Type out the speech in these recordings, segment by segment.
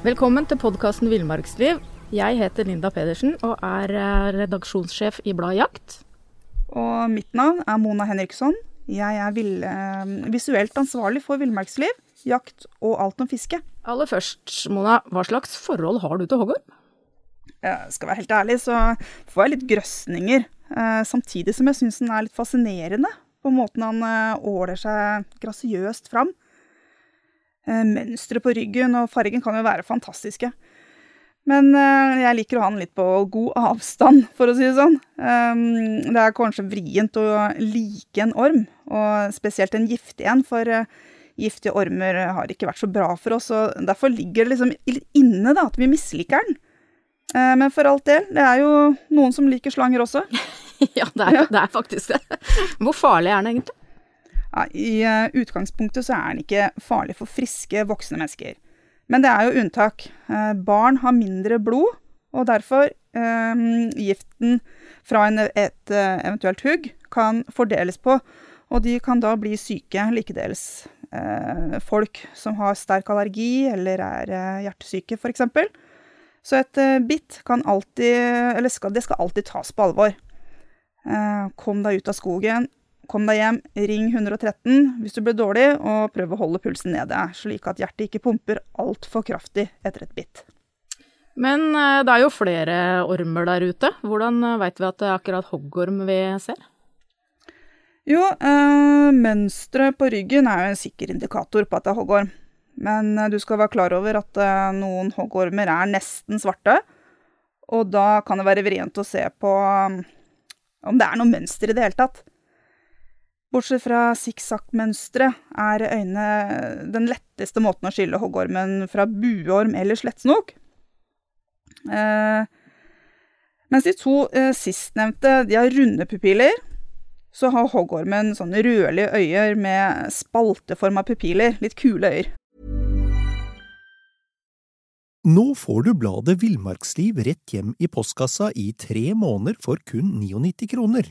Velkommen til podkasten Villmarksliv. Jeg heter Linda Pedersen og er eh, redaksjonssjef i bladet Jakt. Og mitt navn er Mona Henriksson. Jeg er vil, eh, visuelt ansvarlig for villmarksliv, jakt og alt om fiske. Aller først, Mona, hva slags forhold har du til hoggorm? Jeg skal være helt ærlig, så får jeg litt grøsninger. Eh, samtidig som jeg syns den er litt fascinerende på måten han åler seg grasiøst fram. Eh, Mønsteret på ryggen og fargen kan jo være fantastiske. Men eh, jeg liker å ha den litt på god avstand, for å si det sånn. Um, det er kanskje vrient å like en orm, og spesielt en giftig en, for eh, giftige ormer har ikke vært så bra for oss, og derfor ligger det liksom inne da, at vi misliker den. Men for alt del, det er jo noen som liker slanger også. ja, det er, det er faktisk det. Hvor farlig er den egentlig? I eh, utgangspunktet så er den ikke farlig for friske, voksne mennesker. Men det er jo unntak. Eh, barn har mindre blod, og derfor eh, giften fra en, et eh, eventuelt hugg kan fordeles på. Og de kan da bli syke likedeles. Eh, folk som har sterk allergi eller er eh, hjertesyke, f.eks. Så et eh, bitt kan alltid Eller skal, det skal alltid tas på alvor. Kom deg ut av skogen, kom deg hjem, ring 113 hvis du blir dårlig, og prøv å holde pulsen nede, slik at hjertet ikke pumper altfor kraftig etter et bitt. Men eh, det er jo flere ormer der ute. Hvordan veit vi at det er akkurat hoggorm vi ser? Jo, øh, mønsteret på ryggen er jo en sikker indikator på at det er hoggorm. Men eh, du skal være klar over at eh, noen hoggormer er nesten svarte. Og da kan det være vrient å se på om det er noe mønster i det hele tatt. Bortsett fra sikksakk-mønsteret er øynene den letteste måten å skille hoggormen fra buorm eller slettsnok. Eh, mens de to eh, sistnevnte de har runde pupiller, så har hoggormen sånne rødlige øyer med spalteforma pupiller. Litt kule øyer. Nå får du bladet Villmarksliv rett hjem i postkassa i tre måneder for kun 99 kroner.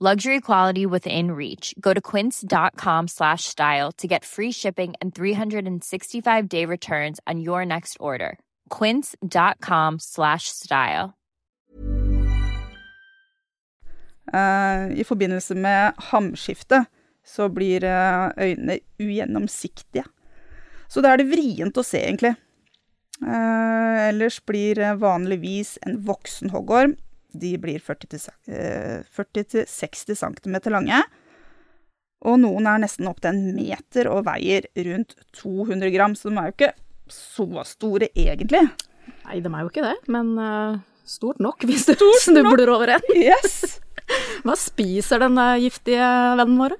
Luxury quality within reach. Go to quince.com slash style to get free shipping and 365 day returns on your next order. Quince.com slash style. Uh, I forbindelse med hamskiftet så blir eh, øynene ugjennomsiktige. Så da er det vrient å se, egentlig. Uh, ellers blir vanligvis en voksen hoggorm De blir 40-60 cm lange. Og noen er nesten opptil en meter og veier rundt 200 gram, så de er jo ikke så store egentlig. Nei, de er jo ikke det, men uh, stort nok hvis du snubler over en. Yes! Hva spiser den eh, giftige vennen vår?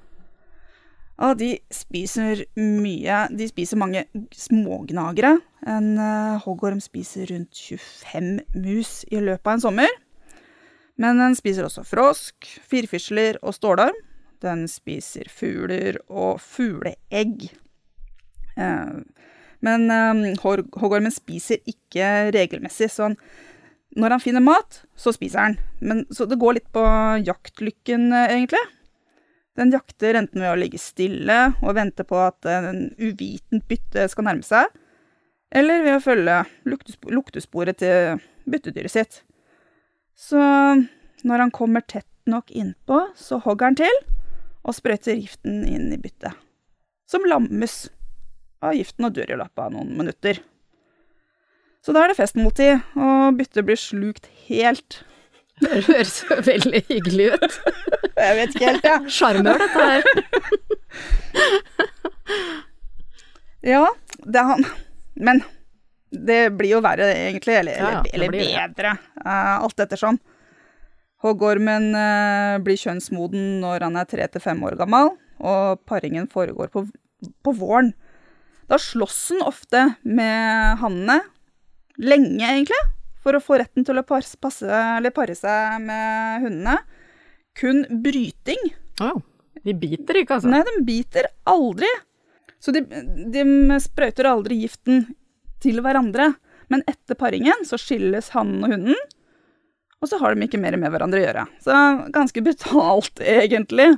Og de spiser mye. De spiser mange smågnagere. En uh, hoggorm spiser rundt 25 mus i løpet av en sommer. Men den spiser også frosk, firfisler og stålorm. Den spiser fugler og fugleegg. Eh, men eh, hoggormen spiser ikke regelmessig, så når han finner mat, så spiser han. Men, så det går litt på jaktlykken, eh, egentlig. Den jakter enten ved å ligge stille og vente på at en uvitent bytte skal nærme seg, eller ved å følge luktesporet til byttedyret sitt. Så når han kommer tett nok innpå, så hogger han til og sprøyter giften inn i byttet, som lammes av giften og dør i løpet av noen minutter. Så da er det festmåltid, og byttet blir slukt helt. Det høres veldig hyggelig ut. Jeg vet ikke helt, jeg. Sjarmør, dette her. Ja, det er han. Men det blir jo verre, egentlig. Eller, Ja, eller, bedre. uh, alt ettersom. Hoggormen uh, blir kjønnsmoden når han er tre til fem år gammel, og paringen foregår på, på våren. Da slåss han ofte med hannene, lenge egentlig, for å få retten til å passe, pare seg med hundene. Kun bryting Å, de biter ikke, altså. Nei, de biter aldri. Så de, de sprøyter aldri giften til hverandre. Men etter paringen så skilles hannen og hunden, og så har de ikke mer med hverandre å gjøre. Så ganske brutalt, egentlig.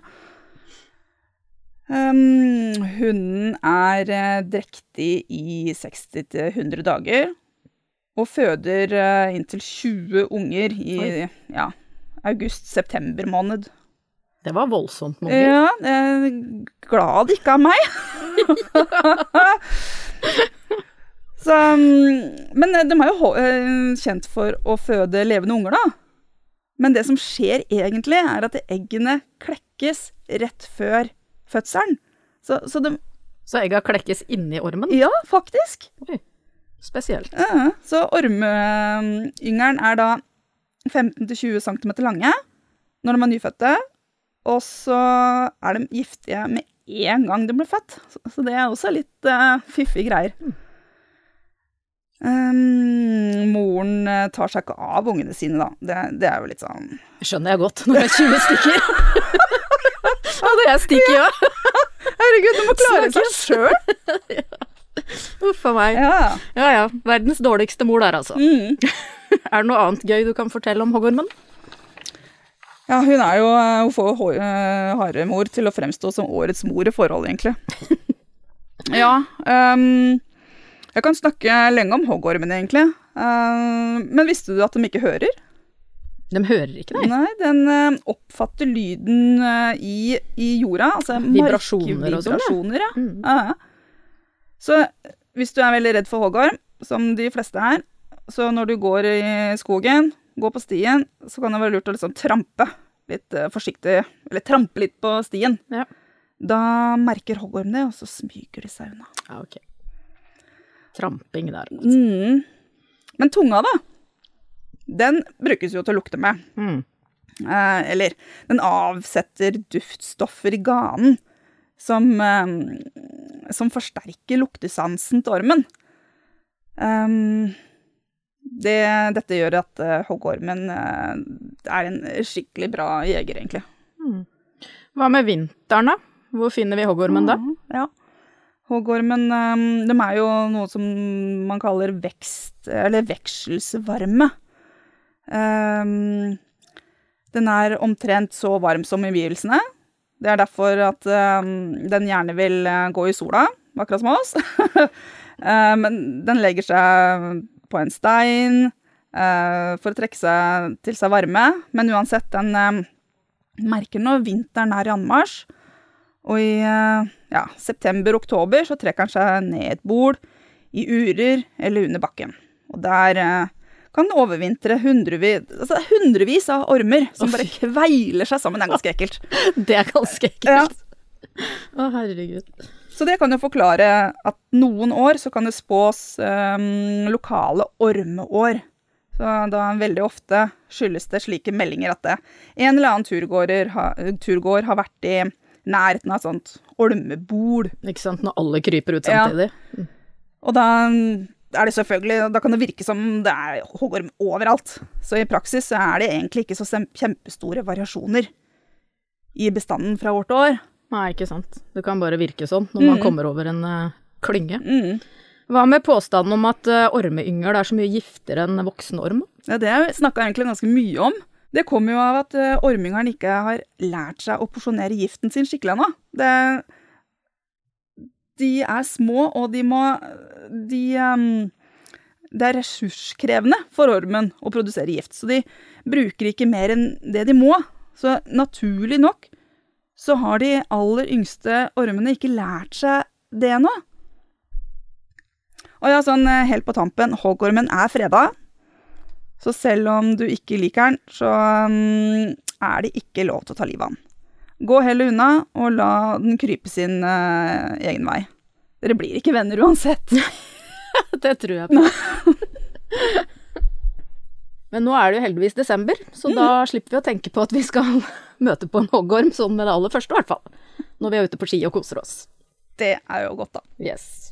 Um, hunden er eh, drektig i 60-100 dager, og føder uh, inntil 20 unger i ja, august-september måned. Det var voldsomt mange. Ja, er glad det ikke er meg. Så, mm, men de er jo eh, kjent for å føde levende unger, da. Men det som skjer egentlig, er at eggene klekkes rett før fødselen. Så, så de Så egga klekkes inni ormen? Ja, faktisk. Spesielt. Ja, så ormeyngelen er da 15-20 cm lange når de er nyfødte. Og så er de giftige med en gang de blir født. Så, så det er også litt uh, fiffige greier. Um, moren eh, tar seg ikke av ungene sine, da. Det, det er jo litt sånn Skjønner jeg godt, når det er 20 stykker. Hadde jeg stikket, ja. Herregud, du må klare seg sjøl! Uff a meg. Ja. Ja ja. Verdens dårligste mor der, altså. Mm. Er det noe annet gøy du kan fortelle om hoggormen? ja, hun er jo eh, Hun får jo eh, haremor til å fremstå som årets mor i forhold, egentlig. ja. Um, jeg kan snakke lenge om hoggormen, egentlig. Uh, men visste du at de ikke hører? De hører ikke, nei. Nei, den uh, oppfatter lyden uh, i, i jorda, altså Vibrasjoner og sånn, ja. ja. Mm. Ja. Så hvis du er veldig redd for hoggorm, som de fleste er, så når du går i skogen, går på stien, så kan det være lurt å liksom trampe litt forsiktig, eller trampe litt på stien. Ja. Da merker hoggorm det, og så smyger de seg unna. Ja, ok. Tramping der. Mm. Men tunga, da, den brukes jo til å lukte med. Mm. Eh, eller den avsetter duftstoffer i ganen som, eh, som forsterker luktesansen til ormen. Um, det, dette gjør at uh, hoggormen uh, er en skikkelig bra jeger, egentlig. Hva med vinteren, da? Hvor finner vi hoggormen da? Ja. men um, de er jo noe som man kaller vekst, eller vekselsvarme. Um, den er omtrent så varm som omgivelsene. Det er derfor at um, den gjerne vil uh, gå i sola, akkurat som oss. Uh, men den legger seg på en stein uh, for å trekke seg til seg varme. Men uansett, den merker når vinteren er i anmarsj. Og i eh, ja, september-oktober så trekker han seg ned et bol, i urer eller under bakken. Og der eh, kan det overvintre hundrevis, altså hundrevis av ormer som bare kveiler seg sammen. Det er ganske ekkelt. Det er ganske ekkelt. Å, herregud. Så det kan jo forklare at noen år så kan det spås um, lokale ormeår. Så da veldig ofte skyldes det slike meldinger at det, en eller annen turgåer ha, turgåer har vært i nærheten av et sånt olmebol. Ikke sant, når alle kryper ut Ja. samtidig. Og da er det selvfølgelig, da kan det virke som det er hoggorm overalt. Så i praksis så er det egentlig ikke så kjempestore variasjoner i bestanden fra år til år. Nei, ikke sant. Det kan bare virke sånn når man Mm. kommer over en uh, klynge. Mm. Hva med påstanden om at uh, ormeyngel er så mye giftigere enn voksen orm? Ja, det snakka jeg egentlig ganske mye om. Det kommer jo av at uh, ormyngelen ikke har lært seg å porsjonere giften sin skikkelig ennå. De er små, og de må De um, Det er ressurskrevende for ormen å produsere gift, så de bruker ikke mer enn det de må. Så naturlig nok så har de aller yngste ormene ikke lært seg det ennå. Og ja, sånn eh, helt på tampen, hoggormen er freda. Så selv om du ikke liker den, så um, er det ikke lov til å ta livet av den. Gå heller unna, og la den krype sin uh, egen vei. Dere blir ikke venner uansett. Det tror jeg på. Men nå er det jo heldigvis desember, så da slipper vi å tenke på at vi skal møte på en hoggorm sånn med det aller første, i hvert fall. Når vi er ute på ski og koser oss. Det er jo godt, da. Yes.